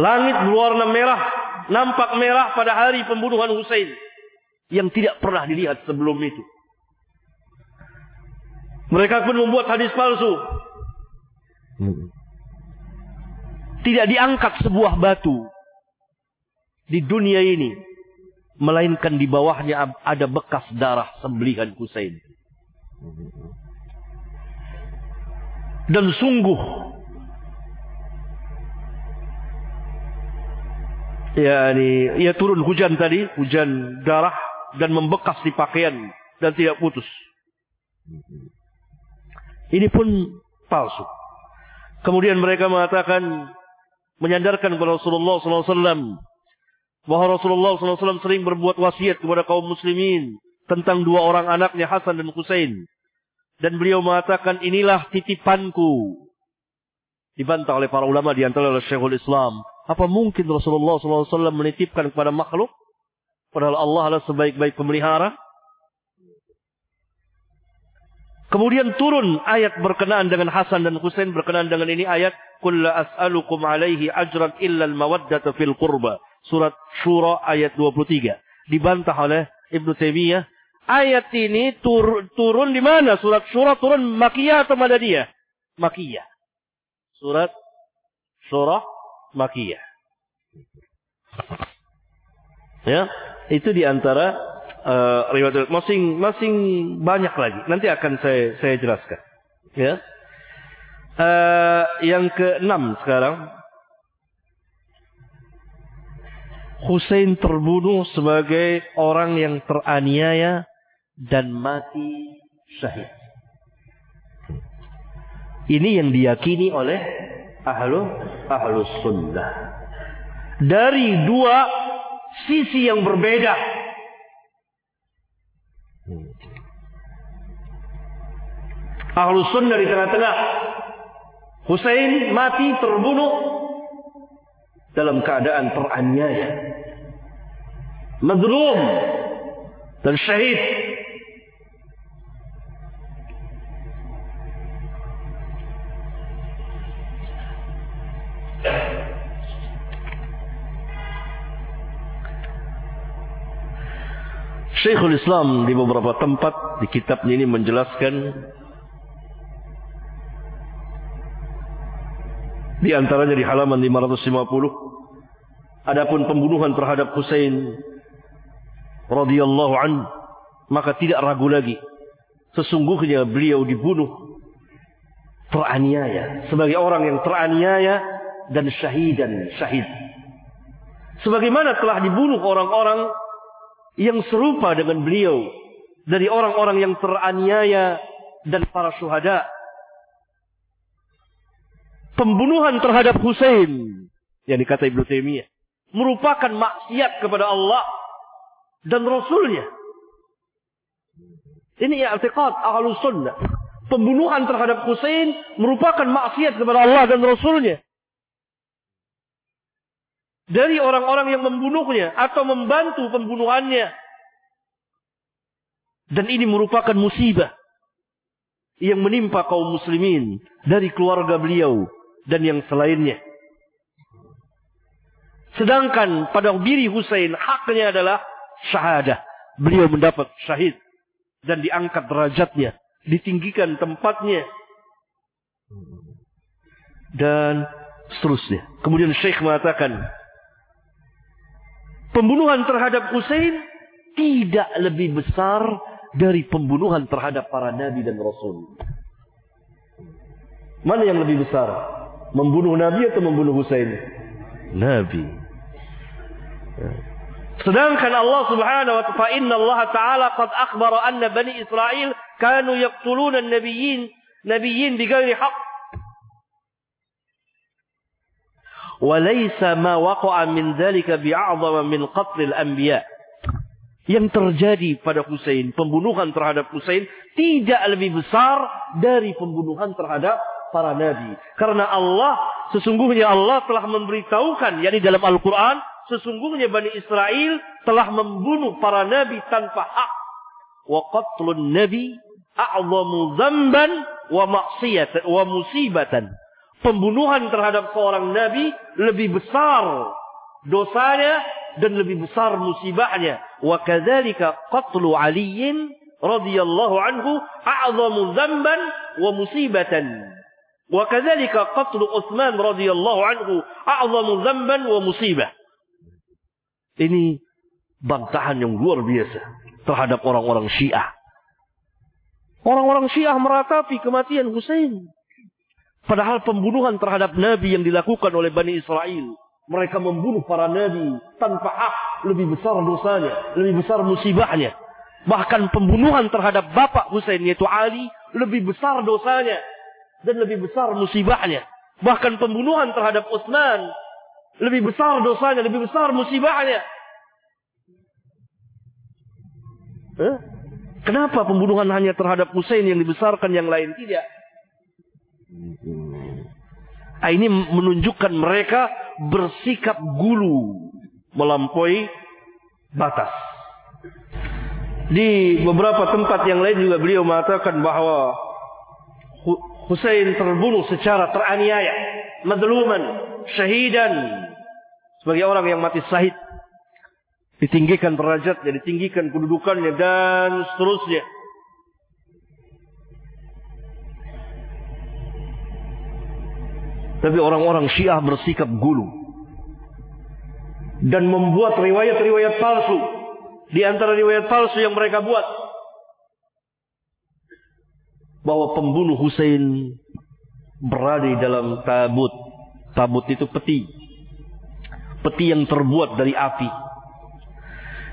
Langit berwarna merah, nampak merah pada hari pembunuhan Husain yang tidak pernah dilihat sebelum itu. Mereka pun membuat hadis palsu. Tidak diangkat sebuah batu di dunia ini melainkan di bawahnya ada bekas darah sembelihan Husain. Dan sungguh ya ini ia turun hujan tadi, hujan darah dan membekas di pakaian dan tidak putus. Ini pun palsu. Kemudian mereka mengatakan menyandarkan kepada Rasulullah SAW bahwa Rasulullah SAW sering berbuat wasiat kepada kaum muslimin tentang dua orang anaknya Hasan dan Husain. Dan beliau mengatakan inilah titipanku. Dibantah oleh para ulama di antara oleh Syekhul Islam. Apa mungkin Rasulullah SAW menitipkan kepada makhluk? Padahal Allah adalah sebaik-baik pemelihara. Kemudian turun ayat berkenaan dengan Hasan dan Husain berkenaan dengan ini ayat Kulla as'alukum alaihi ajran illa al-mawaddata fil qurba. Surat Syura ayat 23. Dibantah oleh Ibnu Taimiyah. Ayat ini tur, turun di mana? Surat Syura turun Makiyah atau Madaniyah? Makiyah. Surat Syura Makiyah. Ya, itu di antara uh, riwayat masing-masing banyak lagi. Nanti akan saya saya jelaskan. Ya. Uh, yang keenam sekarang Hussein terbunuh sebagai orang yang teraniaya dan mati syahid. Ini yang diyakini oleh ahlu ahlu sunnah. Dari dua sisi yang berbeda. Ahlu sunnah di tengah-tengah. Hussein mati terbunuh dalam keadaan teraniaya. Madlum dan syahid. Syekhul Islam di beberapa tempat di kitabnya ini menjelaskan di antaranya di halaman 550 adapun pembunuhan terhadap Husain radhiyallahu an maka tidak ragu lagi. Sesungguhnya beliau dibunuh teraniaya sebagai orang yang teraniaya dan syahidan syahid. Sebagaimana telah dibunuh orang-orang yang serupa dengan beliau dari orang-orang yang teraniaya dan para syuhada. Pembunuhan terhadap Hussein yang dikata Ibnu Taimiyah merupakan maksiat kepada Allah dan Rasulnya. Ini i'tiqad ahlu sunnah. Pembunuhan terhadap Hussein merupakan maksiat kepada Allah dan Rasulnya dari orang-orang yang membunuhnya atau membantu pembunuhannya. Dan ini merupakan musibah yang menimpa kaum muslimin dari keluarga beliau dan yang selainnya. Sedangkan pada diri Husain haknya adalah syahadah. Beliau mendapat syahid dan diangkat derajatnya, ditinggikan tempatnya. Dan seterusnya. Kemudian Syekh mengatakan, Pembunuhan terhadap Hussein tidak lebih besar dari pembunuhan terhadap para nabi dan rasul. Mana yang lebih besar? Membunuh nabi atau membunuh Hussein? Nabi. Sedangkan Allah Subhanahu wa ta'ala inna Allah taala qad akhbara anna bani Israel kanu yaqtuluna an-nabiyyin nabiyyin bighairi haqq Walaysa ma waqa'a min dhalika bi'a'zama min qatlil anbiya. Yang terjadi pada Husain, pembunuhan terhadap Husain tidak lebih besar dari pembunuhan terhadap para nabi. Karena Allah, sesungguhnya Allah telah memberitahukan, yakni dalam Al-Quran, sesungguhnya Bani Israel telah membunuh para nabi tanpa hak. Wa qatlun nabi a'zamu zamban wa maksiyatan wa musibatan pembunuhan terhadap seorang nabi lebih besar dosanya dan lebih besar musibahnya. Wa kadzalika qatlu Aliin radhiyallahu anhu a'zamu dzamban wa musibatan. Wa kadzalika qatlu Utsman radhiyallahu anhu a'zamu dzamban wa musibah. Ini bantahan yang luar biasa terhadap orang-orang Syiah. Orang-orang Syiah meratapi kematian Husain. Padahal pembunuhan terhadap Nabi yang dilakukan oleh Bani Israel. Mereka membunuh para Nabi tanpa hak. Lebih besar dosanya. Lebih besar musibahnya. Bahkan pembunuhan terhadap Bapak Husain yaitu Ali. Lebih besar dosanya. Dan lebih besar musibahnya. Bahkan pembunuhan terhadap Utsman. Lebih besar dosanya. Lebih besar musibahnya. Eh? Kenapa pembunuhan hanya terhadap Husain yang dibesarkan yang lain tidak? Nah, ini menunjukkan mereka bersikap gulu melampaui batas. Di beberapa tempat yang lain juga beliau mengatakan bahwa Husain terbunuh secara teraniaya, madluman, syahidan sebagai orang yang mati syahid ditinggikan derajatnya, ditinggikan kedudukannya dan seterusnya. Tapi orang-orang Syiah bersikap gulu dan membuat riwayat-riwayat palsu di antara riwayat palsu yang mereka buat bahwa pembunuh Hussein berada dalam tabut. Tabut itu peti. Peti yang terbuat dari api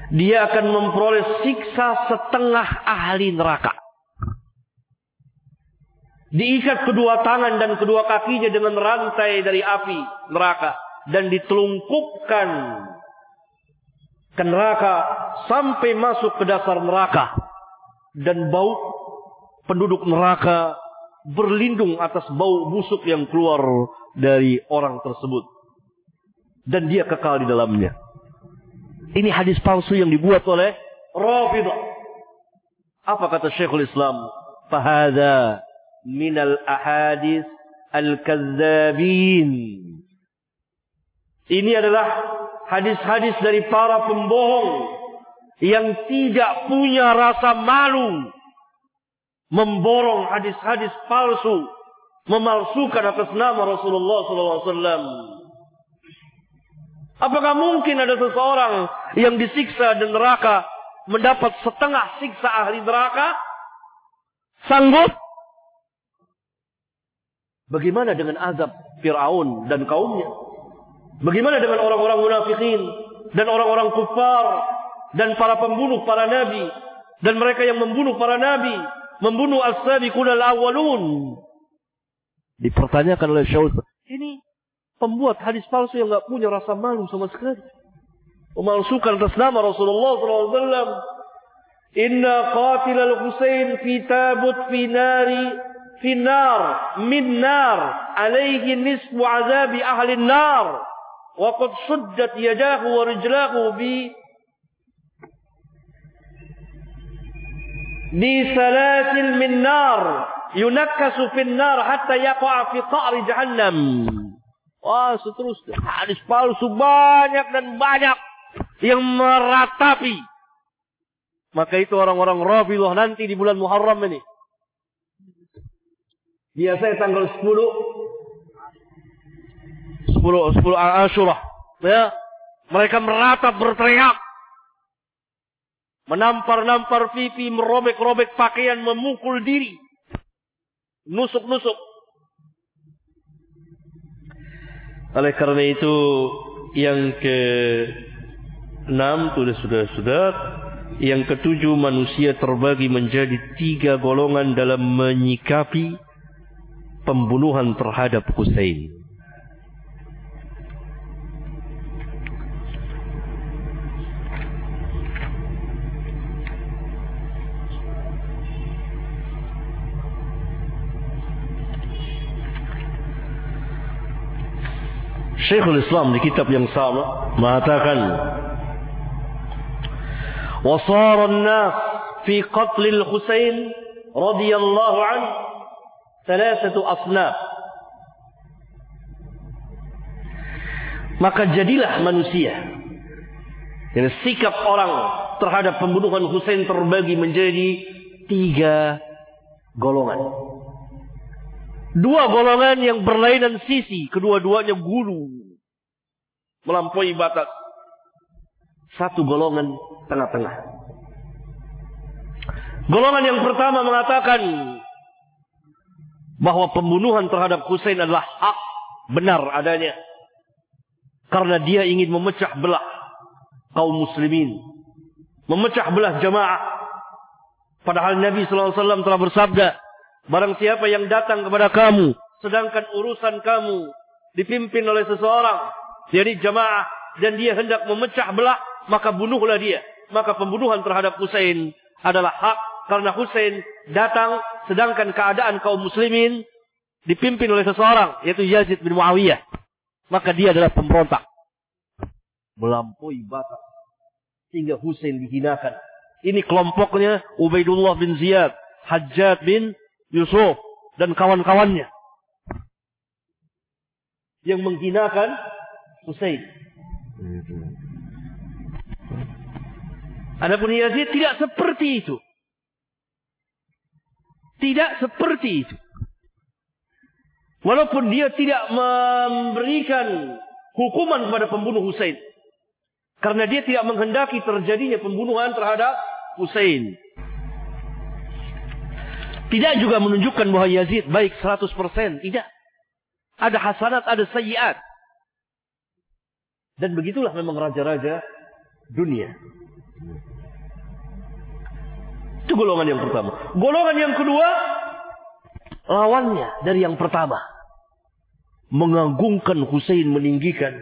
dia akan memperoleh siksa setengah ahli neraka. Diikat kedua tangan dan kedua kakinya dengan rantai dari api neraka dan ditelungkupkan ke neraka sampai masuk ke dasar neraka dan bau penduduk neraka berlindung atas bau busuk yang keluar dari orang tersebut dan dia kekal di dalamnya. Ini hadis palsu yang dibuat oleh Rafidah. Apa kata Syekhul Islam? Fahada minal ahadis al-kazzabin. Ini adalah hadis-hadis dari para pembohong yang tidak punya rasa malu memborong hadis-hadis palsu, memalsukan atas nama Rasulullah SAW. Apakah mungkin ada seseorang yang disiksa dan neraka mendapat setengah siksa ahli neraka? Sanggup? Bagaimana dengan azab Fir'aun dan kaumnya? Bagaimana dengan orang-orang munafikin dan orang-orang kufar dan para pembunuh para nabi dan mereka yang membunuh para nabi, membunuh as-sabiqun al-awwalun? Dipertanyakan oleh Syaul, ini Pembuat hadis palsu yang nggak punya rasa malu sama sekali. Memalsukan atas nama Rasulullah SAW. Inna qatil al-Husain fi tabut fi nari fi nar min nar alaihi nisbu azabi ahli nar wa qad suddat yadahu wa rijlahu bi nar yunakkasu fi nar hatta yaqa fi qa'ri jahannam Wah, seterusnya. Hadis palsu banyak dan banyak yang meratapi. Maka itu orang-orang Rafidah nanti di bulan Muharram ini. Biasanya tanggal 10 10 10 Ashura, ya. Mereka meratap berteriak. Menampar-nampar pipi, merobek-robek pakaian, memukul diri. Nusuk-nusuk. Oleh karena itu yang ke enam sudah sudah sudah yang ketujuh manusia terbagi menjadi tiga golongan dalam menyikapi pembunuhan terhadap Hussein. Syekhul Islam di kitab yang sama mengatakan وصار الناس في قتل الحسين رضي الله عنه thalathatu asnaf. Maka jadilah manusia. Dan sikap orang terhadap pembunuhan Hussein terbagi menjadi tiga golongan. Dua golongan yang berlainan sisi, kedua-duanya guru melampaui batas. Satu golongan tengah-tengah. Golongan yang pertama mengatakan bahwa pembunuhan terhadap Husain adalah hak benar adanya. Karena dia ingin memecah belah kaum muslimin. Memecah belah jamaah. Padahal Nabi SAW telah bersabda, Barang siapa yang datang kepada kamu, sedangkan urusan kamu dipimpin oleh seseorang, jadi jamaah, dan dia hendak memecah belah, maka bunuhlah dia. Maka pembunuhan terhadap Husain adalah hak karena Husain datang sedangkan keadaan kaum muslimin dipimpin oleh seseorang yaitu Yazid bin Muawiyah. Maka dia adalah pemberontak. Melampaui batas sehingga Husain dihinakan. Ini kelompoknya Ubaidullah bin Ziyad, Hajjat bin Yusuf dan kawan-kawannya yang menghinakan Husain. Adapun Yazid tidak seperti itu. Tidak seperti itu. Walaupun dia tidak memberikan hukuman kepada pembunuh Husain. Karena dia tidak menghendaki terjadinya pembunuhan terhadap Husain. Tidak juga menunjukkan bahwa Yazid baik 100%. Tidak. Ada hasanat, ada sayiat. Dan begitulah memang raja-raja dunia. Golongan yang pertama. Golongan yang kedua, lawannya dari yang pertama. Mengagungkan Hussein, meninggikan.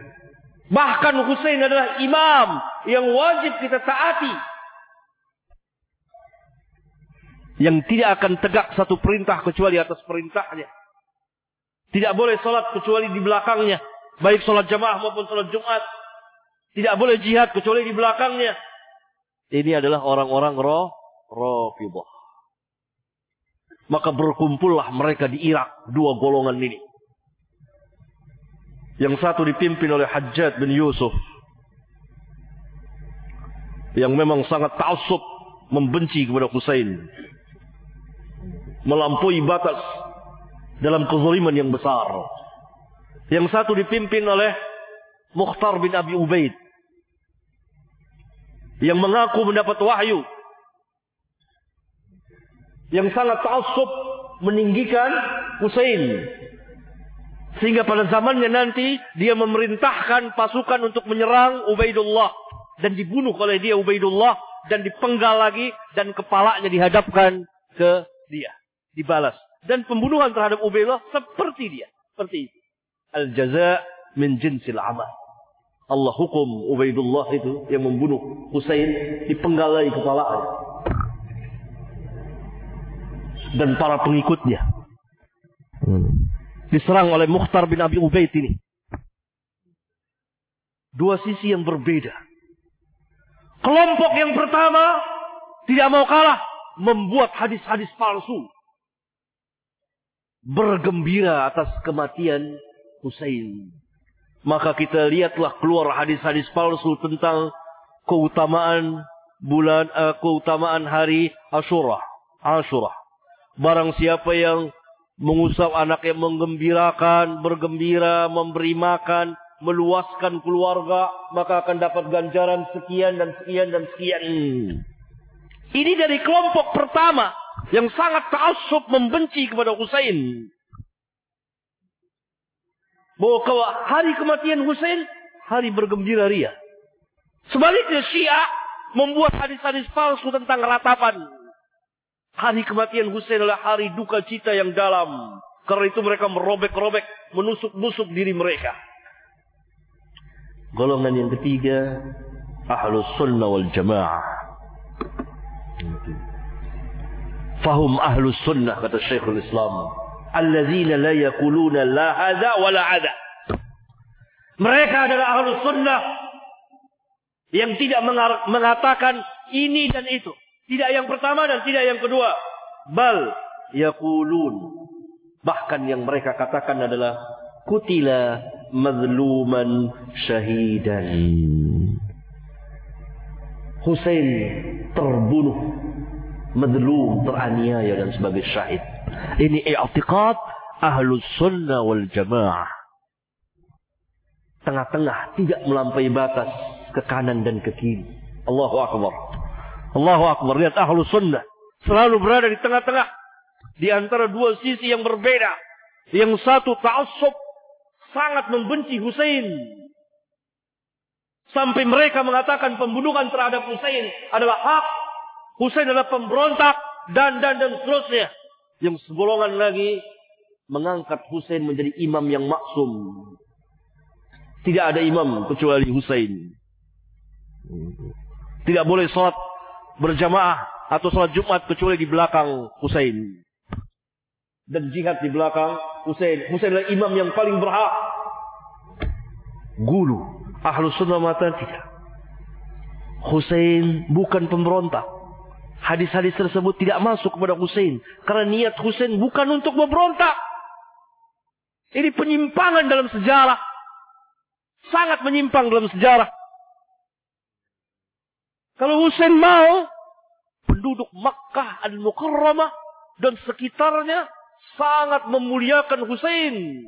Bahkan Hussein adalah imam yang wajib kita taati yang tidak akan tegak satu perintah kecuali atas perintahnya. Tidak boleh sholat kecuali di belakangnya. Baik sholat jamaah maupun sholat Jumat. Tidak boleh jihad kecuali di belakangnya. Ini adalah orang-orang roh, Rafidah. Maka berkumpullah mereka di Irak. Dua golongan ini. Yang satu dipimpin oleh Hajjat bin Yusuf. Yang memang sangat ta'asub membenci kepada Husain melampaui batas dalam kezaliman yang besar. Yang satu dipimpin oleh Mukhtar bin Abi Ubaid yang mengaku mendapat wahyu yang sangat ta'assub meninggikan Husain sehingga pada zamannya nanti dia memerintahkan pasukan untuk menyerang Ubaidullah dan dibunuh oleh dia Ubaidullah dan dipenggal lagi dan kepalanya dihadapkan ke dia dibalas. Dan pembunuhan terhadap Ubaidullah seperti dia. Seperti itu. Al-jaza min jinsil amal. Allah hukum Ubaidullah itu yang membunuh Husain dipenggalai kepalanya. Dan para pengikutnya. Diserang oleh Mukhtar bin Abi Ubaid ini. Dua sisi yang berbeda. Kelompok yang pertama tidak mau kalah membuat hadis-hadis palsu bergembira atas kematian Husain. Maka kita lihatlah keluar hadis-hadis palsu tentang keutamaan bulan uh, keutamaan hari Ashura. Ashura. Barang siapa yang mengusap anak yang menggembirakan, bergembira, memberi makan, meluaskan keluarga, maka akan dapat ganjaran sekian dan sekian dan sekian. Ini dari kelompok pertama yang sangat ta'assub membenci kepada Husain. Bahwa hari kematian Husain, hari bergembira ria. Sebaliknya Syiah membuat hadis-hadis palsu tentang ratapan. Hari kematian Husain adalah hari duka cita yang dalam. Karena itu mereka merobek-robek, menusuk-nusuk diri mereka. Golongan yang ketiga, Ahlus Sunnah wal Jamaah. Fahum ahlus sunnah kata Syekhul Islam. Alladzina la yakuluna la hadha wa la hadha. Mereka adalah ahlus sunnah yang tidak mengatakan ini dan itu. Tidak yang pertama dan tidak yang kedua. Bal yakulun. Bahkan yang mereka katakan adalah kutila mazluman syahidan. Husain terbunuh, mazlum, teraniaya dan sebagai syahid. Ini i'tiqad ahlus sunnah wal jamaah. Tengah-tengah, tidak melampaui batas ke kanan dan ke kiri. Allahu Akbar. Allahu Akbar. Lihat ahlus sunnah. Selalu berada di tengah-tengah. Di antara dua sisi yang berbeda. Yang satu ta'assub. Sangat membenci Husain. Sampai mereka mengatakan pembunuhan terhadap Husain adalah hak. Husain adalah pemberontak. Dan, dan, dan seterusnya. Yang segolongan lagi mengangkat Husain menjadi imam yang maksum. Tidak ada imam kecuali Husain. Tidak boleh sholat berjamaah atau sholat Jumat kecuali di belakang Husain. Dan jihad di belakang Husain. Husain adalah imam yang paling berhak. Gulu. Ahlu sunnah mata tidak. Husain bukan pemberontak. Hadis-hadis tersebut tidak masuk kepada Husain. Karena niat Husain bukan untuk memberontak. Ini penyimpangan dalam sejarah. Sangat menyimpang dalam sejarah. Kalau Husain mau, penduduk Makkah al-Mukarramah dan sekitarnya sangat memuliakan Husain.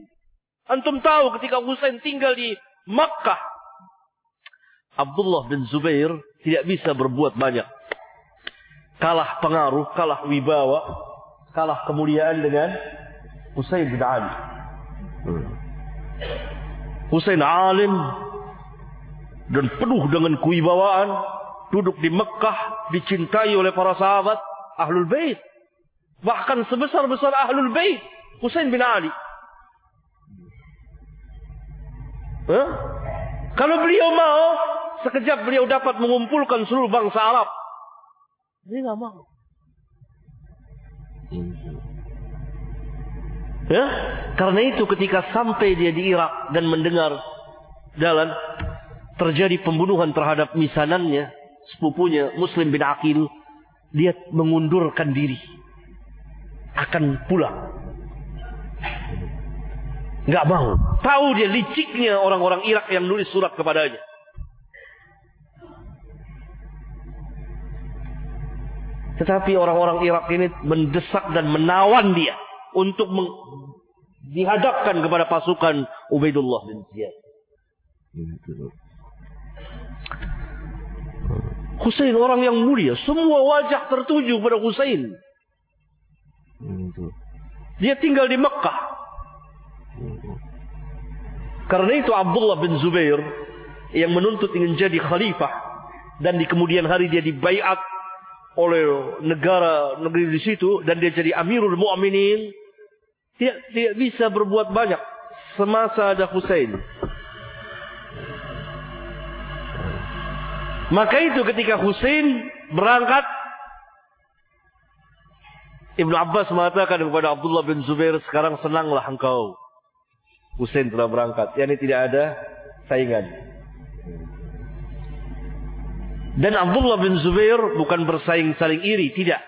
Antum tahu ketika Husain tinggal di Makkah, Abdullah bin Zubair tidak bisa berbuat banyak. Kalah pengaruh, kalah wibawa, kalah kemuliaan dengan Husain bin Ali. Husain alim dan penuh dengan kewibawaan, duduk di Mekah, dicintai oleh para sahabat Ahlul Bait. Bahkan sebesar-besar Ahlul Bait, Husain bin Ali. Huh? Kalau beliau mau, sekejap beliau dapat mengumpulkan seluruh bangsa Arab. Dia nggak mau. Ya, karena itu ketika sampai dia di Irak dan mendengar jalan terjadi pembunuhan terhadap misanannya, sepupunya Muslim bin Aqil, dia mengundurkan diri. Akan pulang. Nggak mau. Tahu dia liciknya orang-orang Irak yang nulis surat kepadanya. Tetapi orang-orang Irak ini mendesak dan menawan dia untuk dihadapkan kepada pasukan Ubaidullah bin Ziyad. Husain orang yang mulia, semua wajah tertuju pada Husain. Dia tinggal di Mekah. Karena itu Abdullah bin Zubair yang menuntut ingin jadi khalifah dan di kemudian hari dia dibaiat oleh negara negeri di situ dan dia jadi Amirul Mu'minin tidak, tidak bisa berbuat banyak semasa ada Husain. Maka itu ketika Husain berangkat Ibnu Abbas mengatakan kepada Abdullah bin Zubair sekarang senanglah engkau Husain telah berangkat. Yani tidak ada saingan. Dan Abdullah bin Zubair bukan bersaing saling iri, tidak.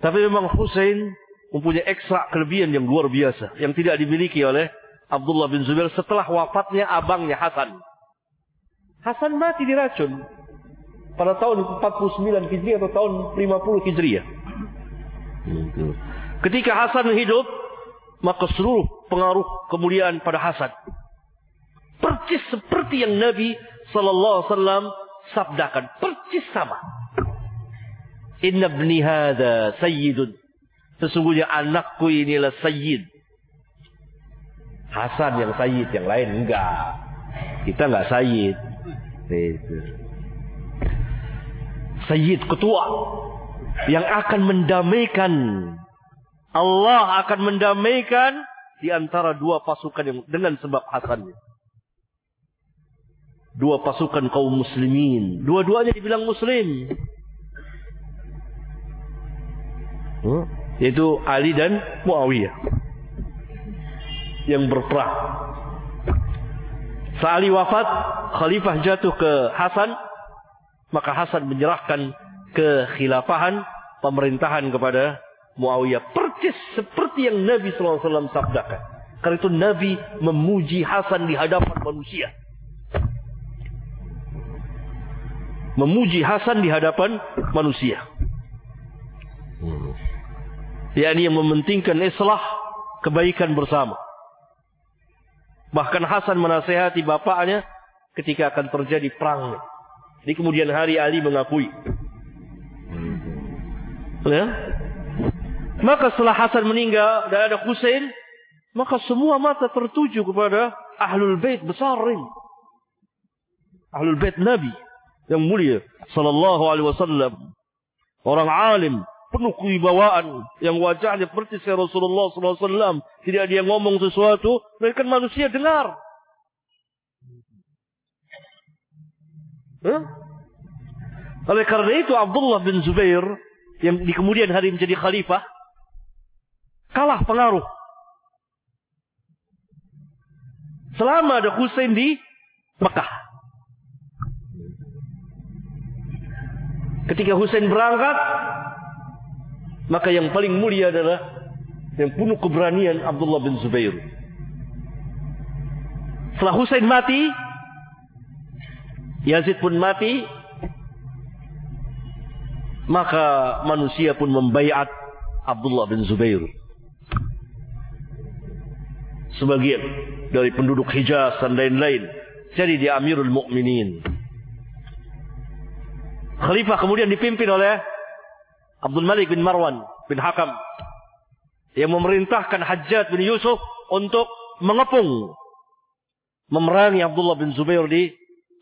Tapi memang Husain mempunyai ekstra kelebihan yang luar biasa yang tidak dimiliki oleh Abdullah bin Zubair setelah wafatnya abangnya Hasan. Hasan mati diracun pada tahun 49 Hijriah atau tahun 50 Hijriah. Ketika Hasan hidup, maka seluruh pengaruh kemuliaan pada Hasan. Percis seperti yang Nabi sallallahu alaihi wasallam sabdakan, percis sama. Inna ibni hadha sayyidun Sesungguhnya anakku inilah sayyid. Hasan yang sayyid, yang lain enggak. Kita enggak sayyid. Sayyid ketua yang akan mendamaikan Allah akan mendamaikan di antara dua pasukan yang dengan sebab Hasannya. Dua pasukan kaum muslimin. Dua-duanya dibilang muslim. Hmm? yaitu Ali dan Muawiyah yang berperang. Saat Ali wafat, khalifah jatuh ke Hasan, maka Hasan menyerahkan kekhilafahan pemerintahan kepada Muawiyah persis seperti yang Nabi SAW sabdakan. Karena itu Nabi memuji Hasan di hadapan manusia. Memuji Hasan di hadapan manusia. Hmm. yakni yang mementingkan islah kebaikan bersama. Bahkan Hasan menasehati bapaknya ketika akan terjadi perang. Di kemudian hari Ali mengakui. Ya? Maka setelah Hasan meninggal dan ada Husain, maka semua mata tertuju kepada Ahlul Bait besar ini. Ahlul Bait Nabi yang mulia sallallahu alaihi wasallam. Orang alim, penuh kewibawaan yang wajahnya seperti Rasulullah SAW. Tidak yang ngomong sesuatu, mereka manusia dengar. Oleh karena itu Abdullah bin Zubair yang di kemudian hari menjadi khalifah kalah pengaruh. Selama ada Husain di Mekah. Ketika Husain berangkat, maka yang paling mulia adalah yang penuh keberanian Abdullah bin Zubair. Setelah Husain mati, Yazid pun mati, maka manusia pun membaiat Abdullah bin Zubair. Sebagian dari penduduk Hijaz dan lain-lain jadi dia Amirul Mukminin. Khalifah kemudian dipimpin oleh Abdul Malik bin Marwan bin Hakam yang memerintahkan Hajjat bin Yusuf untuk mengepung memerangi Abdullah bin Zubair di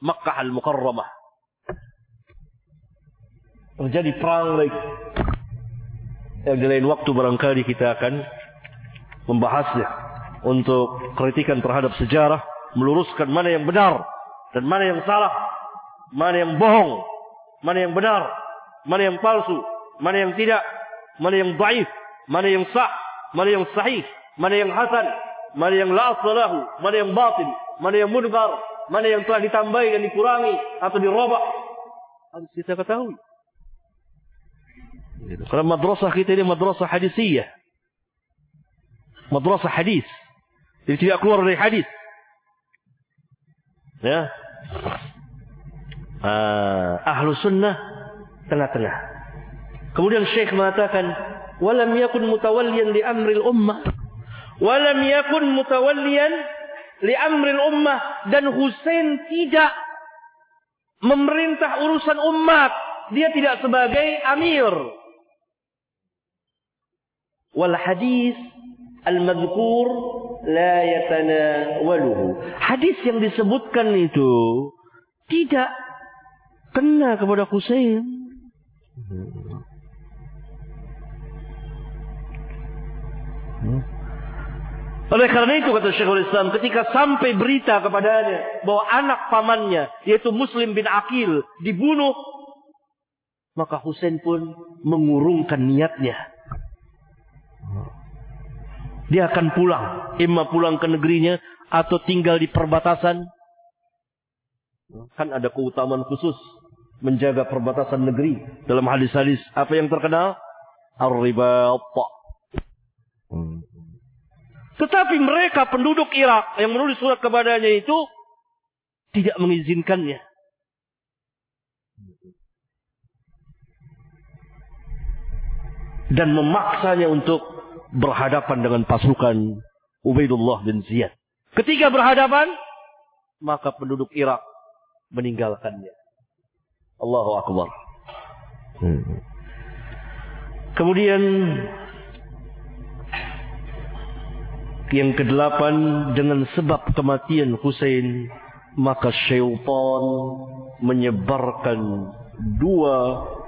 Makkah al-Mukarramah. Terjadi perang lagi. Yang di lain waktu barangkali kita akan membahasnya untuk kritikan terhadap sejarah, meluruskan mana yang benar dan mana yang salah, mana yang bohong, mana yang benar, mana yang palsu, mana yang tidak, mana yang baik, mana yang sah, mana yang sahih, mana yang hasan, mana yang la aslahu, mana yang batin, mana yang munkar, mana yang telah ditambahi dan dikurangi atau dirobak. Harus kita ketahui. Kalau madrasah kita ini madrasah hadisiyah. Madrasah hadis. Jadi tidak keluar dari hadis. Ya. Uh, ahlu sunnah tengah-tengah. Kemudian Syekh mengatakan, "Walam yakun mutawalliyan li amril ummah." Walam yakun mutawalliyan li amril ummah dan Husain tidak memerintah urusan umat. Dia tidak sebagai amir. Wal hadis al-madhkur la yatanawaluhu. Hadis yang disebutkan itu tidak kena kepada Husain. Oleh karena itu kata Syekhul Islam ketika sampai berita kepadanya bahwa anak pamannya yaitu Muslim bin Akil dibunuh maka Husain pun mengurungkan niatnya. Dia akan pulang, imma pulang ke negerinya atau tinggal di perbatasan. Kan ada keutamaan khusus menjaga perbatasan negeri dalam hadis-hadis apa yang terkenal ar-ribat Hmm. Tetapi mereka penduduk Irak yang menulis surat kepadanya itu tidak mengizinkannya. Dan memaksanya untuk berhadapan dengan pasukan Ubaidullah bin Ziyad. Ketika berhadapan, maka penduduk Irak meninggalkannya. Allahu Akbar. Hmm. Kemudian Yang kedelapan dengan sebab kematian Hussein maka syaitan menyebarkan dua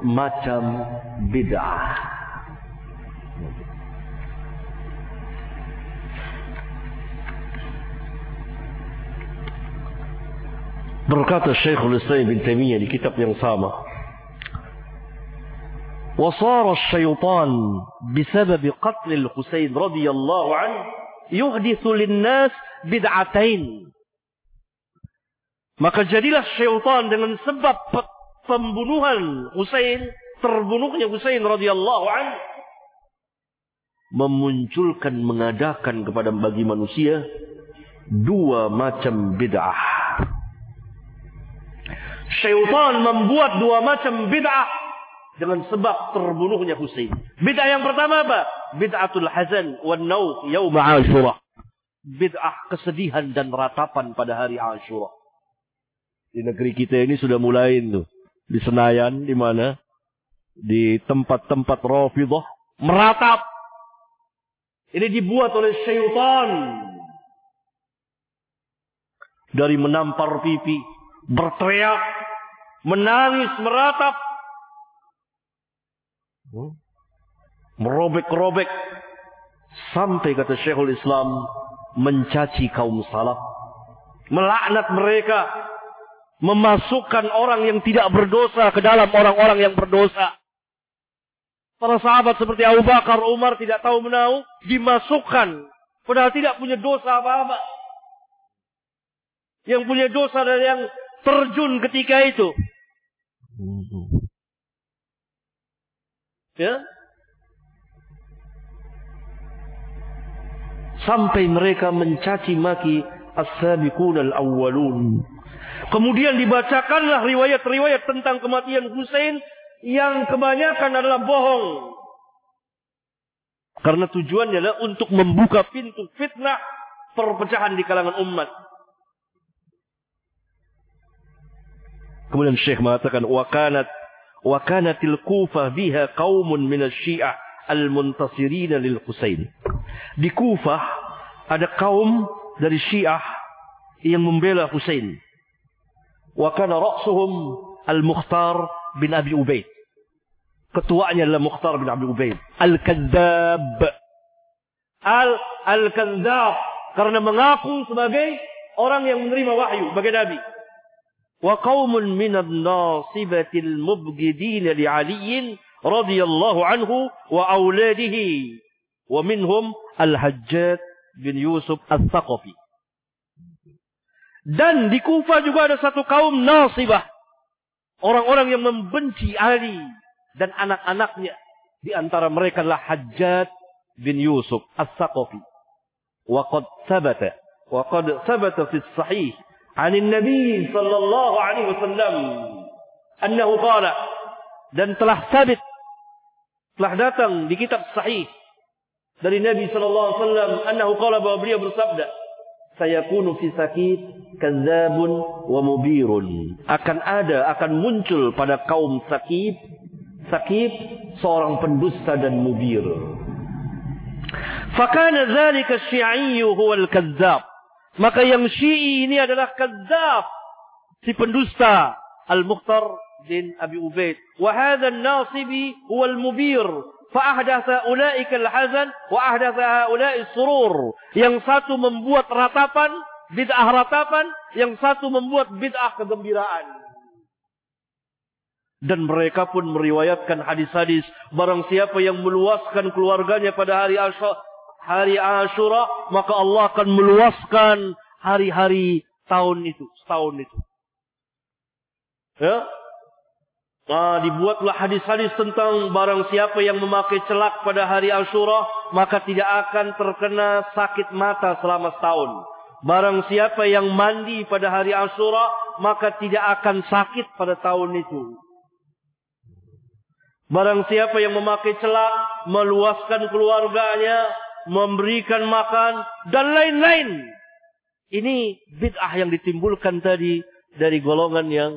macam bid'ah. Berkata Syekhul Islam bin Taimiyah di kitab yang sama. وصار الشيطان بسبب قتل الحسين رضي الله عنه yuhdithu linnas bid'atain. Maka jadilah syaitan dengan sebab pembunuhan Husain, terbunuhnya Husain radhiyallahu an memunculkan mengadakan kepada bagi manusia dua macam bid'ah. Syaitan membuat dua macam bid'ah dengan sebab terbunuhnya Husain. Bid'ah yang pertama apa? Bid'atul hazan wan nauf yaum Ashura. Bid'ah kesedihan dan ratapan pada hari Ashura. Di negeri kita ini sudah mulai tuh. Di Senayan, di mana? Di tempat-tempat Rafidah. Meratap. Ini dibuat oleh syaitan. Dari menampar pipi. Berteriak. Menangis, meratap. Hmm? Merobek-robek. Sampai kata Syekhul Islam. Mencaci kaum salaf. Melaknat mereka memasukkan orang yang tidak berdosa ke dalam orang-orang yang berdosa. Para sahabat seperti Abu Bakar, Umar tidak tahu menahu, dimasukkan. Padahal tidak punya dosa apa-apa. Yang punya dosa dan yang terjun ketika itu. Ya. Sampai mereka mencaci maki as-sabiqun al-awwalun Kemudian dibacakanlah riwayat-riwayat tentang kematian Hussein yang kebanyakan adalah bohong. Karena tujuannya adalah untuk membuka pintu fitnah perpecahan di kalangan umat. Kemudian Syekh mengatakan wakanat wakanatil kufah biha qaumun min syiah al-muntasirin lil Husain. Di Kufah ada kaum dari Syiah yang membela Husain. وكان رأسهم المختار bin Abi Ubaid. Ketuanya adalah Mukhtar bin Abi Ubaid. Al-Kadzab. Al-Kadzab. Karena mengaku sebagai orang yang menerima wahyu. Sebagai Nabi. Wa qawmun minad nasibatil mubgidin li aliyin radiyallahu anhu wa awladihi. Wa minhum Al-Hajjad bin Yusuf Al-Thaqafi. Dan di Kufa juga ada satu kaum nasibah. Orang-orang yang membenci Ali dan anak-anaknya. Di antara mereka adalah Hajjad bin Yusuf As-Saqafi. Waqad sabata. Waqad sabata fi sahih. An Nabi sallallahu alaihi wasallam. Annahu qala. Dan telah sabit. Telah datang di kitab sahih. Dari Nabi sallallahu alaihi wasallam. Annahu qala bahwa beliau bersabda sayakunu fi sakit kadzabun wa mubirun. Akan ada, akan muncul pada kaum sakit, sakit seorang pendusta dan mubir. Fakana dzalika syi'i huwa al-kadzab. Maka yang syi'i ini adalah kadzab. Si pendusta. Al-Mukhtar bin Abi Ubaid. Wa hadha an-nasibi huwa al-mubir. Fa'ahdatha ulaika al-hazan wa ahdatha ula'i surur. Yang satu membuat ratapan, bid'ah ratapan, yang satu membuat bid'ah kegembiraan. Dan mereka pun meriwayatkan hadis-hadis barang siapa yang meluaskan keluarganya pada hari Asyura, hari maka Allah akan meluaskan hari-hari tahun itu, setahun itu. Ya, Nah, dibuatlah hadis-hadis tentang barang siapa yang memakai celak pada hari Ashura, maka tidak akan terkena sakit mata selama setahun. Barang siapa yang mandi pada hari Ashura, maka tidak akan sakit pada tahun itu. Barang siapa yang memakai celak, meluaskan keluarganya, memberikan makan, dan lain-lain. Ini bid'ah yang ditimbulkan tadi dari golongan yang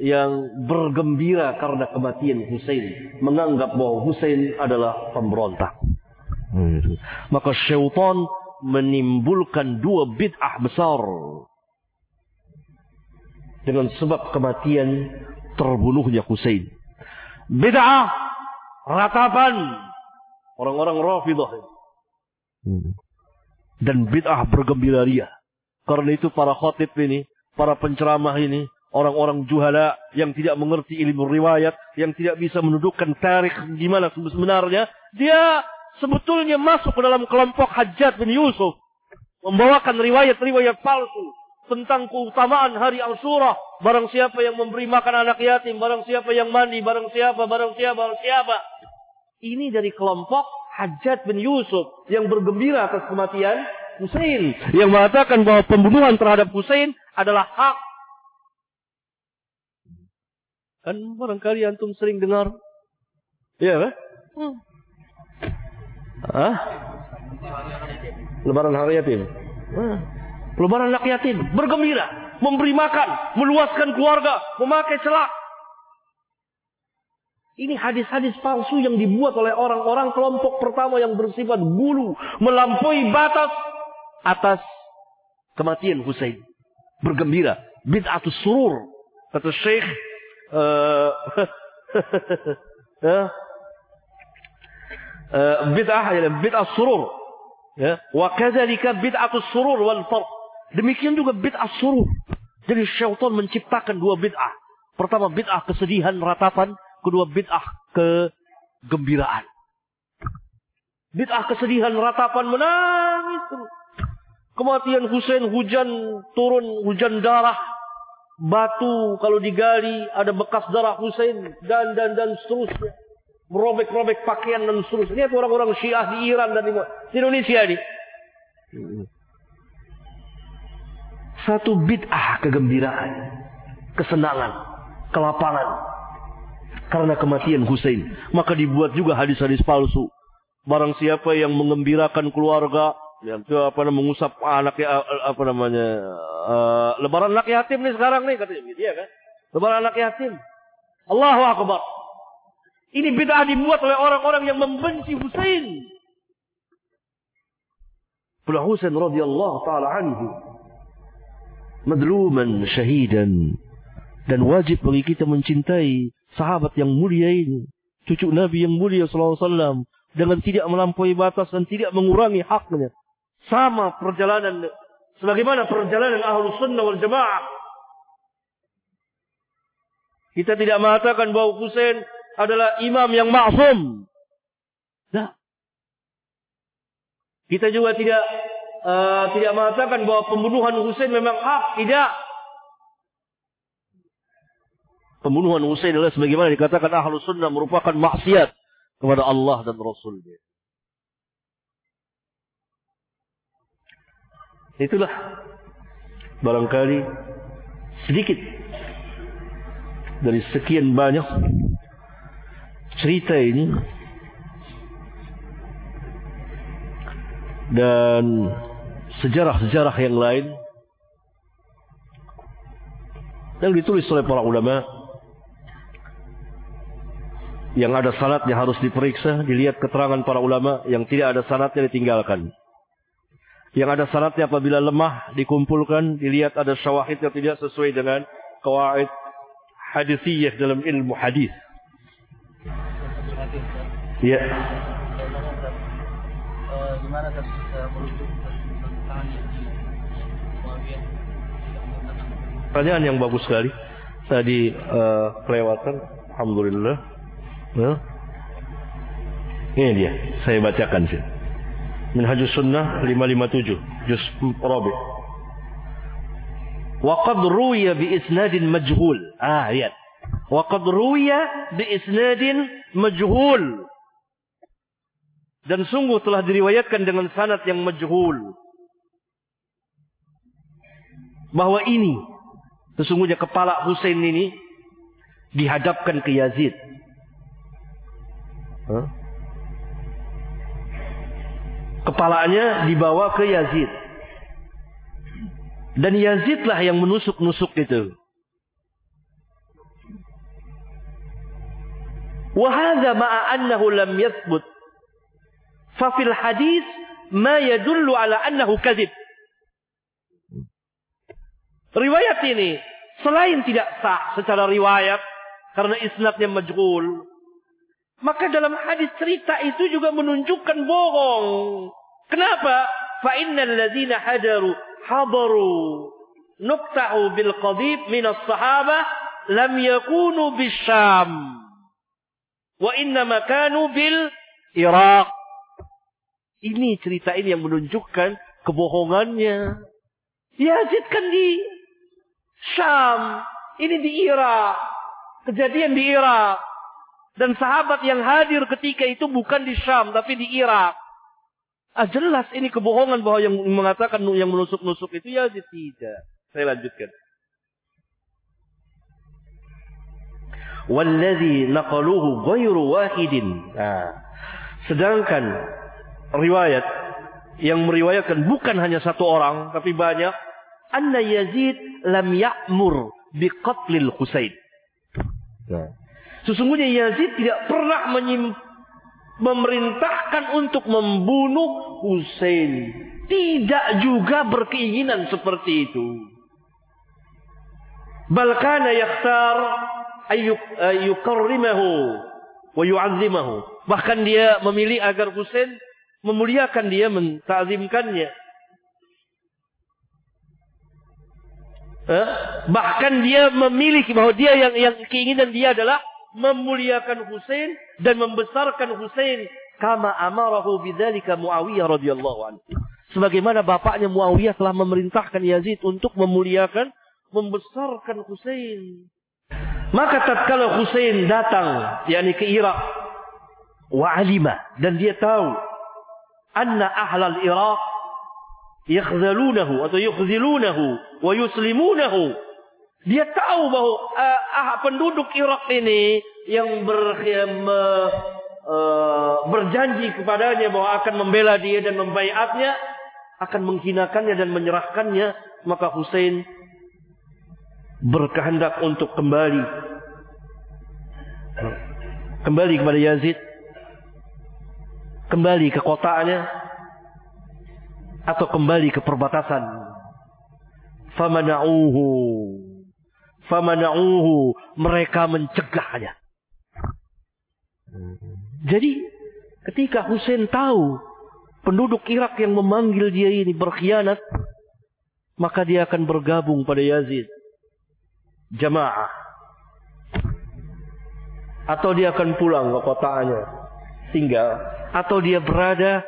yang bergembira karena kematian Husain, menganggap bahwa Husain adalah pemberontak. Maka syaitan menimbulkan dua bid'ah besar dengan sebab kematian terbunuhnya Husain. Bid'ah ratapan orang-orang Rafidah dan bid'ah bergembira ria. Karena itu para khatib ini, para penceramah ini orang-orang juhala yang tidak mengerti ilmu riwayat, yang tidak bisa menundukkan tarikh gimana sebenarnya, dia sebetulnya masuk ke dalam kelompok Hajjat bin Yusuf. Membawakan riwayat-riwayat palsu tentang keutamaan hari Ashura. Barang siapa yang memberi makan anak yatim, barang siapa yang mandi, barang siapa, barang siapa, barang siapa. Ini dari kelompok Hajjat bin Yusuf yang bergembira atas kematian Hussein. Yang mengatakan bahwa pembunuhan terhadap Hussein adalah hak. Kan barangkali antum sering dengar. Iya kan? Hmm. Hah? Lebaran hari yatim. Lebaran anak yatim. Bergembira. Memberi makan. Meluaskan keluarga. Memakai celak. Ini hadis-hadis palsu yang dibuat oleh orang-orang kelompok pertama yang bersifat gulu. Melampaui batas atas kematian Husain. Bergembira. Bid'atus surur. Kata Syekh. Uh, uh, bid'ah ya bid'ah surur. Ya. Wa kadzalika bid'atus surur wal farq. Demikian juga bid'ah surur. Jadi syaitan menciptakan dua bid'ah. Pertama bid'ah kesedihan ratapan kedua bid'ah kegembiraan. Bid'ah kesedihan ratapan menangis Kematian Husain hujan turun hujan darah. Batu kalau digali ada bekas darah Husain dan dan dan seterusnya. Merobek-robek pakaian dan seterusnya. Ini orang-orang Syiah di Iran dan di, Indonesia ini. Satu bid'ah kegembiraan, kesenangan, kelapangan, karena kematian Hussein. Maka dibuat juga hadis-hadis palsu. Barang siapa yang mengembirakan keluarga, yang itu apa namanya mengusap anak ya apa namanya uh, lebaran anak yatim nih sekarang nih katanya gitu ya kan? Lebaran anak yatim. Allahu akbar. Ini bid'ah dibuat oleh orang-orang yang membenci Husain. Pula Husain radhiyallahu taala anhu. Madluman syahidan. Dan wajib bagi kita mencintai sahabat yang mulia ini, cucu Nabi yang mulia sallallahu alaihi wasallam. Dengan tidak melampaui batas dan tidak mengurangi haknya. Sama perjalanan sebagaimana perjalanan Ahlus Sunnah wal Jamaah. Kita tidak mengatakan bahwa Husain adalah imam yang maksum. Nah. Kita juga tidak uh, tidak mengatakan bahwa pembunuhan Husain memang hak, tidak. Pembunuhan Husain adalah sebagaimana dikatakan ahlu sunnah merupakan maksiat kepada Allah dan Rasulnya. Itulah barangkali sedikit dari sekian banyak cerita ini dan sejarah-sejarah yang lain yang ditulis oleh para ulama yang ada sanatnya harus diperiksa, dilihat keterangan para ulama, yang tidak ada sanatnya ditinggalkan. Yang ada sanatnya apabila lemah dikumpulkan, dilihat ada syawahid yang tidak sesuai dengan kawaid hadisiyah dalam ilmu hadis. Ya. Pertanyaan yang bagus sekali. Tadi uh, kelewatan. Alhamdulillah. Ya. Ini dia, saya bacakan sih. Minhajus Sunnah 557, juz Rabi. Wa qad ruwiya bi isnadin majhul. Ah, lihat. Wa qad ruwiya bi isnadin majhul. Dan sungguh telah diriwayatkan dengan sanad yang majhul. Bahwa ini sesungguhnya kepala Husain ini dihadapkan ke Yazid Kepalanya dibawa ke Yazid. Dan Yazidlah yang menusuk-nusuk itu. Wahada ma'a annahu lam yathbut. Fafil hadis ma yadullu ala annahu kadhib. Riwayat ini selain tidak sah secara riwayat karena isnadnya majhul, maka dalam hadis cerita itu juga menunjukkan bohong. Kenapa? Fa innal ladzina hadaru hadaru nuqta'u bil qadib min as-sahabah lam yakunu bisyam. Wa bil Iraq. Ini cerita ini yang menunjukkan kebohongannya. Yazid kan di Syam. Ini di Irak. Kejadian di Irak. Dan sahabat yang hadir ketika itu bukan di Syam, tapi di Irak. Ah, jelas ini kebohongan bahwa yang mengatakan yang menusuk-nusuk itu ya tidak. Saya lanjutkan. Walladhi naqaluhu ghairu wahidin. Nah, sedangkan riwayat yang meriwayatkan bukan hanya satu orang tapi banyak anna Yazid lam ya'mur biqatlil Husain. Nah, sesungguhnya Yazid tidak pernah menyim, memerintahkan untuk membunuh Husain. Tidak juga berkeinginan seperti itu. Balkana yakhtar ayyukarrimahu wa yu'azzimahu. Bahkan dia memilih agar Husain memuliakan dia, mentazimkannya. Eh? Bahkan dia memilih bahwa dia yang yang keinginan dia adalah memuliakan Husain dan membesarkan Husain kama amarahu bidzalika Muawiyah radhiyallahu anhu. Sebagaimana bapaknya Muawiyah telah memerintahkan Yazid untuk memuliakan, membesarkan Husain. Maka tatkala Husain datang yakni ke Irak wa alima dan dia tahu anna ahlal Irak yakhzalunahu atau yukhzilunahu wa yuslimunahu dia tahu bahwa uh, ah, penduduk Irak ini yang ber, uh, uh, berjanji kepadanya bahwa akan membela dia dan membaiatnya akan menghinakannya dan menyerahkannya maka Hussein berkehendak untuk kembali. Kembali kepada Yazid. Kembali ke kotanya atau kembali ke perbatasan. Famana'uhu famana'uhu mereka mencegahnya jadi ketika Hussein tahu penduduk Irak yang memanggil dia ini berkhianat maka dia akan bergabung pada Yazid jamaah. Atau dia akan pulang ke kotanya. Tinggal. Atau dia berada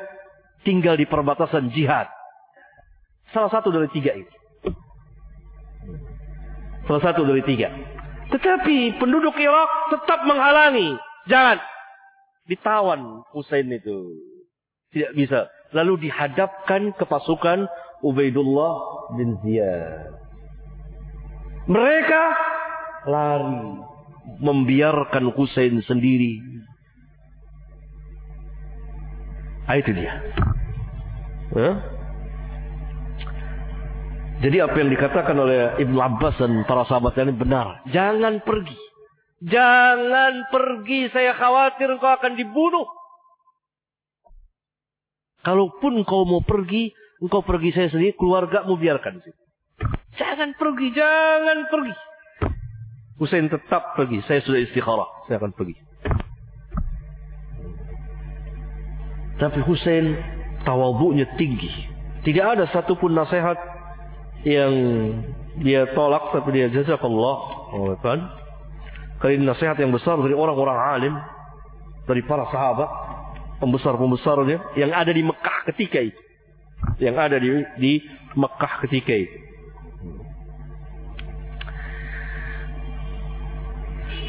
tinggal di perbatasan jihad. Salah satu dari tiga ini. Salah satu dari tiga. Tetapi penduduk Irak tetap menghalangi. Jangan. Ditawan Hussein itu. Tidak bisa. Lalu dihadapkan ke pasukan Ubaidullah bin Ziyad. Mereka lari membiarkan Husain sendiri. Ah, itu dia. Huh? Jadi apa yang dikatakan oleh Ibn Abbas dan para sahabat ini benar. Jangan pergi. Jangan pergi. Saya khawatir engkau akan dibunuh. Kalaupun kau mau pergi, engkau pergi saya sendiri, keluarga mau biarkan. Jangan pergi, jangan pergi. Husain tetap pergi. Saya sudah istikharah. Saya akan pergi. Tapi Husain tawabunya tinggi. Tidak ada satupun nasihat yang dia tolak tapi dia jazakallah. Oh, kan? Kali nasihat yang besar dari orang-orang alim. Dari para sahabat. Pembesar-pembesarnya. Yang ada di Mekah ketika itu. Yang ada di, di Mekah ketika itu.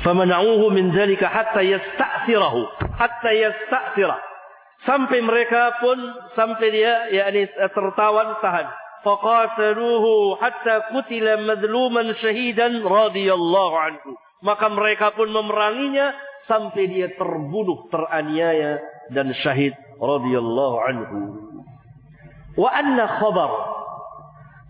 Famana'uhu min dzalika hatta yasta'thirahu, hatta yasta'thira. Sampai mereka pun sampai dia yakni tertawan tahan. Faqataluhu hatta qutila madluman syahidan radhiyallahu anhu. Maka mereka pun memeranginya sampai dia terbunuh, teraniaya dan syahid radhiyallahu anhu. Wa anna khabar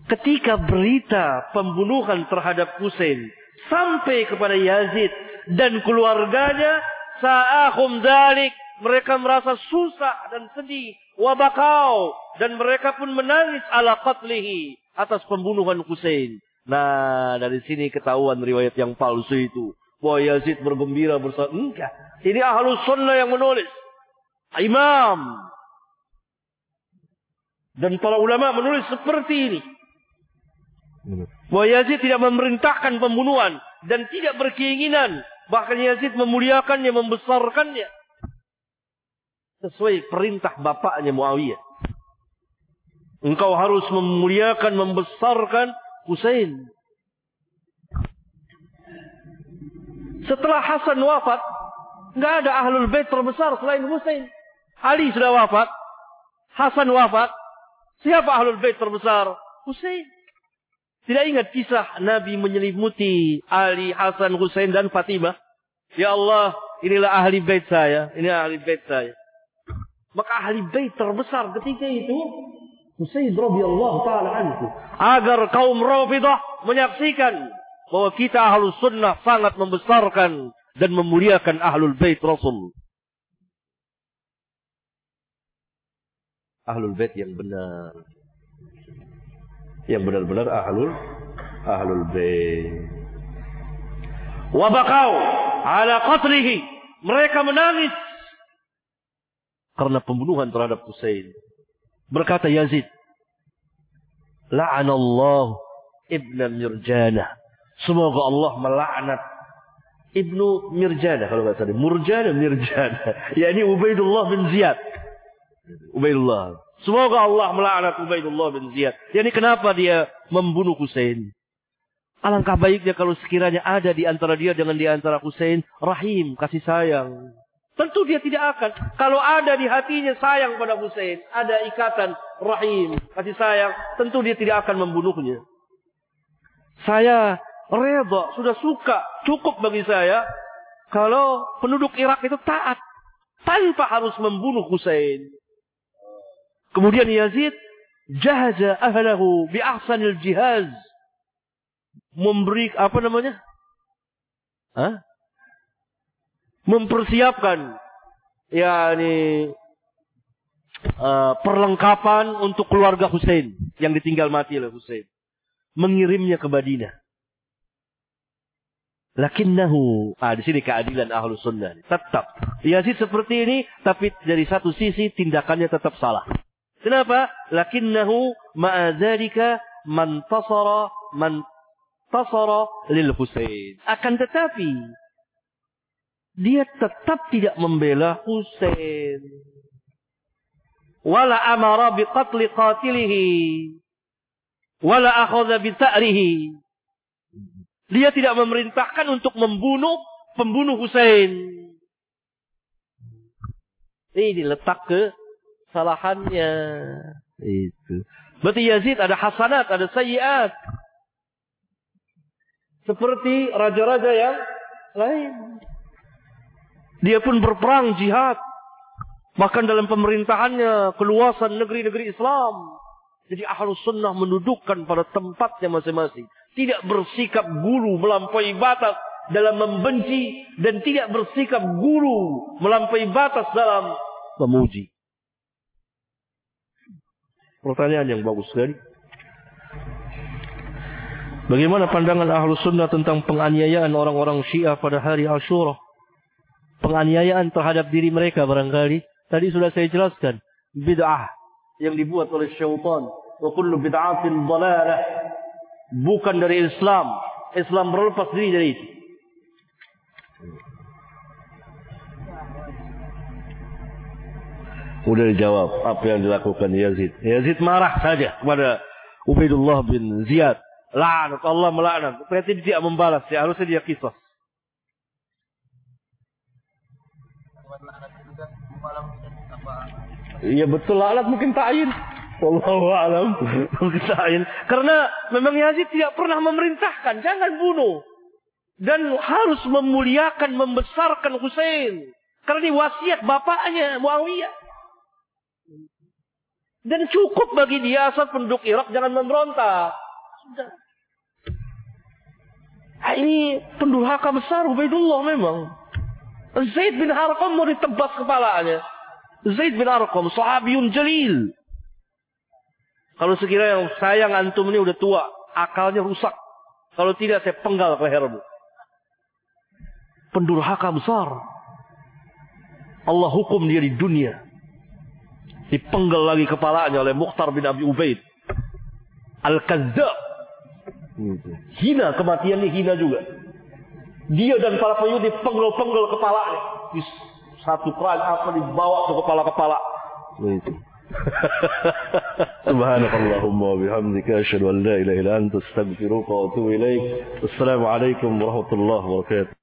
ketika berita pembunuhan terhadap Husain sampai kepada Yazid dan keluarganya sa'ahum dalik mereka merasa susah dan sedih wabakau dan mereka pun menangis ala qatlihi atas pembunuhan Husain. Nah, dari sini ketahuan riwayat yang palsu itu. Bahwa Yazid bergembira bersama. Enggak. Ini ahlus sunnah yang menulis. Imam. Dan para ulama menulis seperti ini. Bahwa Yazid tidak memerintahkan pembunuhan dan tidak berkeinginan. Bahkan Yazid memuliakannya, membesarkannya. Sesuai perintah bapaknya Muawiyah. Engkau harus memuliakan, membesarkan Husain. Setelah Hasan wafat, Nggak ada ahlul bait terbesar selain Husain. Ali sudah wafat. Hasan wafat. Siapa ahlul bait terbesar? Husain. Tidak ingat kisah Nabi menyelimuti Ali, Hasan, Husain dan Fatimah. Ya Allah, inilah ahli bait saya. Ini ahli bait saya. Maka ahli bait terbesar ketika itu Husain radhiyallahu taala anhu agar kaum Rafidah menyaksikan bahwa kita ahlus sunnah sangat membesarkan dan memuliakan ahlul bait Rasul. Ahlul bait yang benar. Yang benar-benar ahlul ahlul bait. Wabakau ala qatlihi. Mereka menangis karena pembunuhan terhadap Husain. Berkata Yazid, La'anallah Ibn Mirjana. Semoga Allah melaknat Ibnu Mirjana kalau nggak salah. Murjana Mirjana. Ya ini Ubaidullah bin Ziyad. Ubaidullah. Semoga Allah melaknat Ubaidullah bin Ziyad. Ya ini kenapa dia membunuh Husain? Alangkah baiknya kalau sekiranya ada di antara dia dengan di antara Husain rahim, kasih sayang. Tentu dia tidak akan. Kalau ada di hatinya sayang pada Hussein, ada ikatan rahim, kasih sayang, tentu dia tidak akan membunuhnya. Saya reda, sudah suka, cukup bagi saya kalau penduduk Irak itu taat tanpa harus membunuh Hussein. Kemudian Yazid jahaza ahlahu bi ahsanil jihaz. Memberi apa namanya? Hah? Mempersiapkan yakni uh, perlengkapan untuk keluarga Hussein yang ditinggal mati oleh Hussein. Mengirimnya ke Madinah. Lakinnahu, ah di sini keadilan ahlu sunnah. Tetap. Yazid seperti ini, tapi dari satu sisi tindakannya tetap salah. Kenapa? Lakinnahu ma'adzalika man tasara man tasara lil Husain. Akan tetapi dia tetap tidak membela Husain. Wala amara biqatli qatilihi. Wala akhadha bita'rihi. Dia tidak memerintahkan untuk membunuh pembunuh Husain. Ini letak ke salahannya. Itu. Berarti Yazid ada hasanat, ada sayyiat. Seperti raja-raja yang lain. Dia pun berperang jihad. Bahkan dalam pemerintahannya keluasan negeri-negeri Islam. Jadi ahlus sunnah mendudukkan pada tempatnya masing-masing. Tidak bersikap guru melampaui batas dalam membenci. Dan tidak bersikap guru melampaui batas dalam memuji. Pertanyaan yang bagus sekali. Bagaimana pandangan ahlus sunnah tentang penganiayaan orang-orang syiah pada hari Ashura? Penganiayaan terhadap diri mereka barangkali. Tadi sudah saya jelaskan. Bid'ah yang dibuat oleh syaitan. Wa kullu bid'atin dalalah. Bukan dari Islam. Islam berlepas diri dari itu. Sudah dijawab apa yang dilakukan Yazid. Yazid marah saja kepada Ubaidullah bin Ziyad. La'anat Allah melaknat. Ternyata dia membalas. Ya, harusnya dia kisah. Iya betul alat mungkin ta'in. Wallahu alam. Mungkin ta'in. Karena memang Yazid tidak pernah memerintahkan. Jangan bunuh. Dan harus memuliakan, membesarkan Hussein. Karena ini wasiat bapaknya Muawiyah. Dan cukup bagi dia asal penduduk Irak jangan memberontak. Sudah. Nah, ini pendurhaka besar Ubaidullah memang. Zaid bin Arqam mau ditebas kepalanya. Zaid bin Arqam, sahabiyun jalil. Kalau sekiranya sayang antum ini udah tua, akalnya rusak. Kalau tidak saya penggal ke lehermu. Pendurhaka besar. Allah hukum dia di dunia. Dipenggal lagi kepalanya oleh Mukhtar bin Abi Ubaid. Al-Kazzab. Hina kematiannya hina juga. Dia dan para pengikut dipenggal-penggal kepalanya satu kali apa dibawa ke kepala-kepala. Begitu. سبحانك اللهم وبحمدك أشهد أن لا إله إلا أنت أستغفرك وأتوب إليك السلام عليكم ورحمة الله وبركاته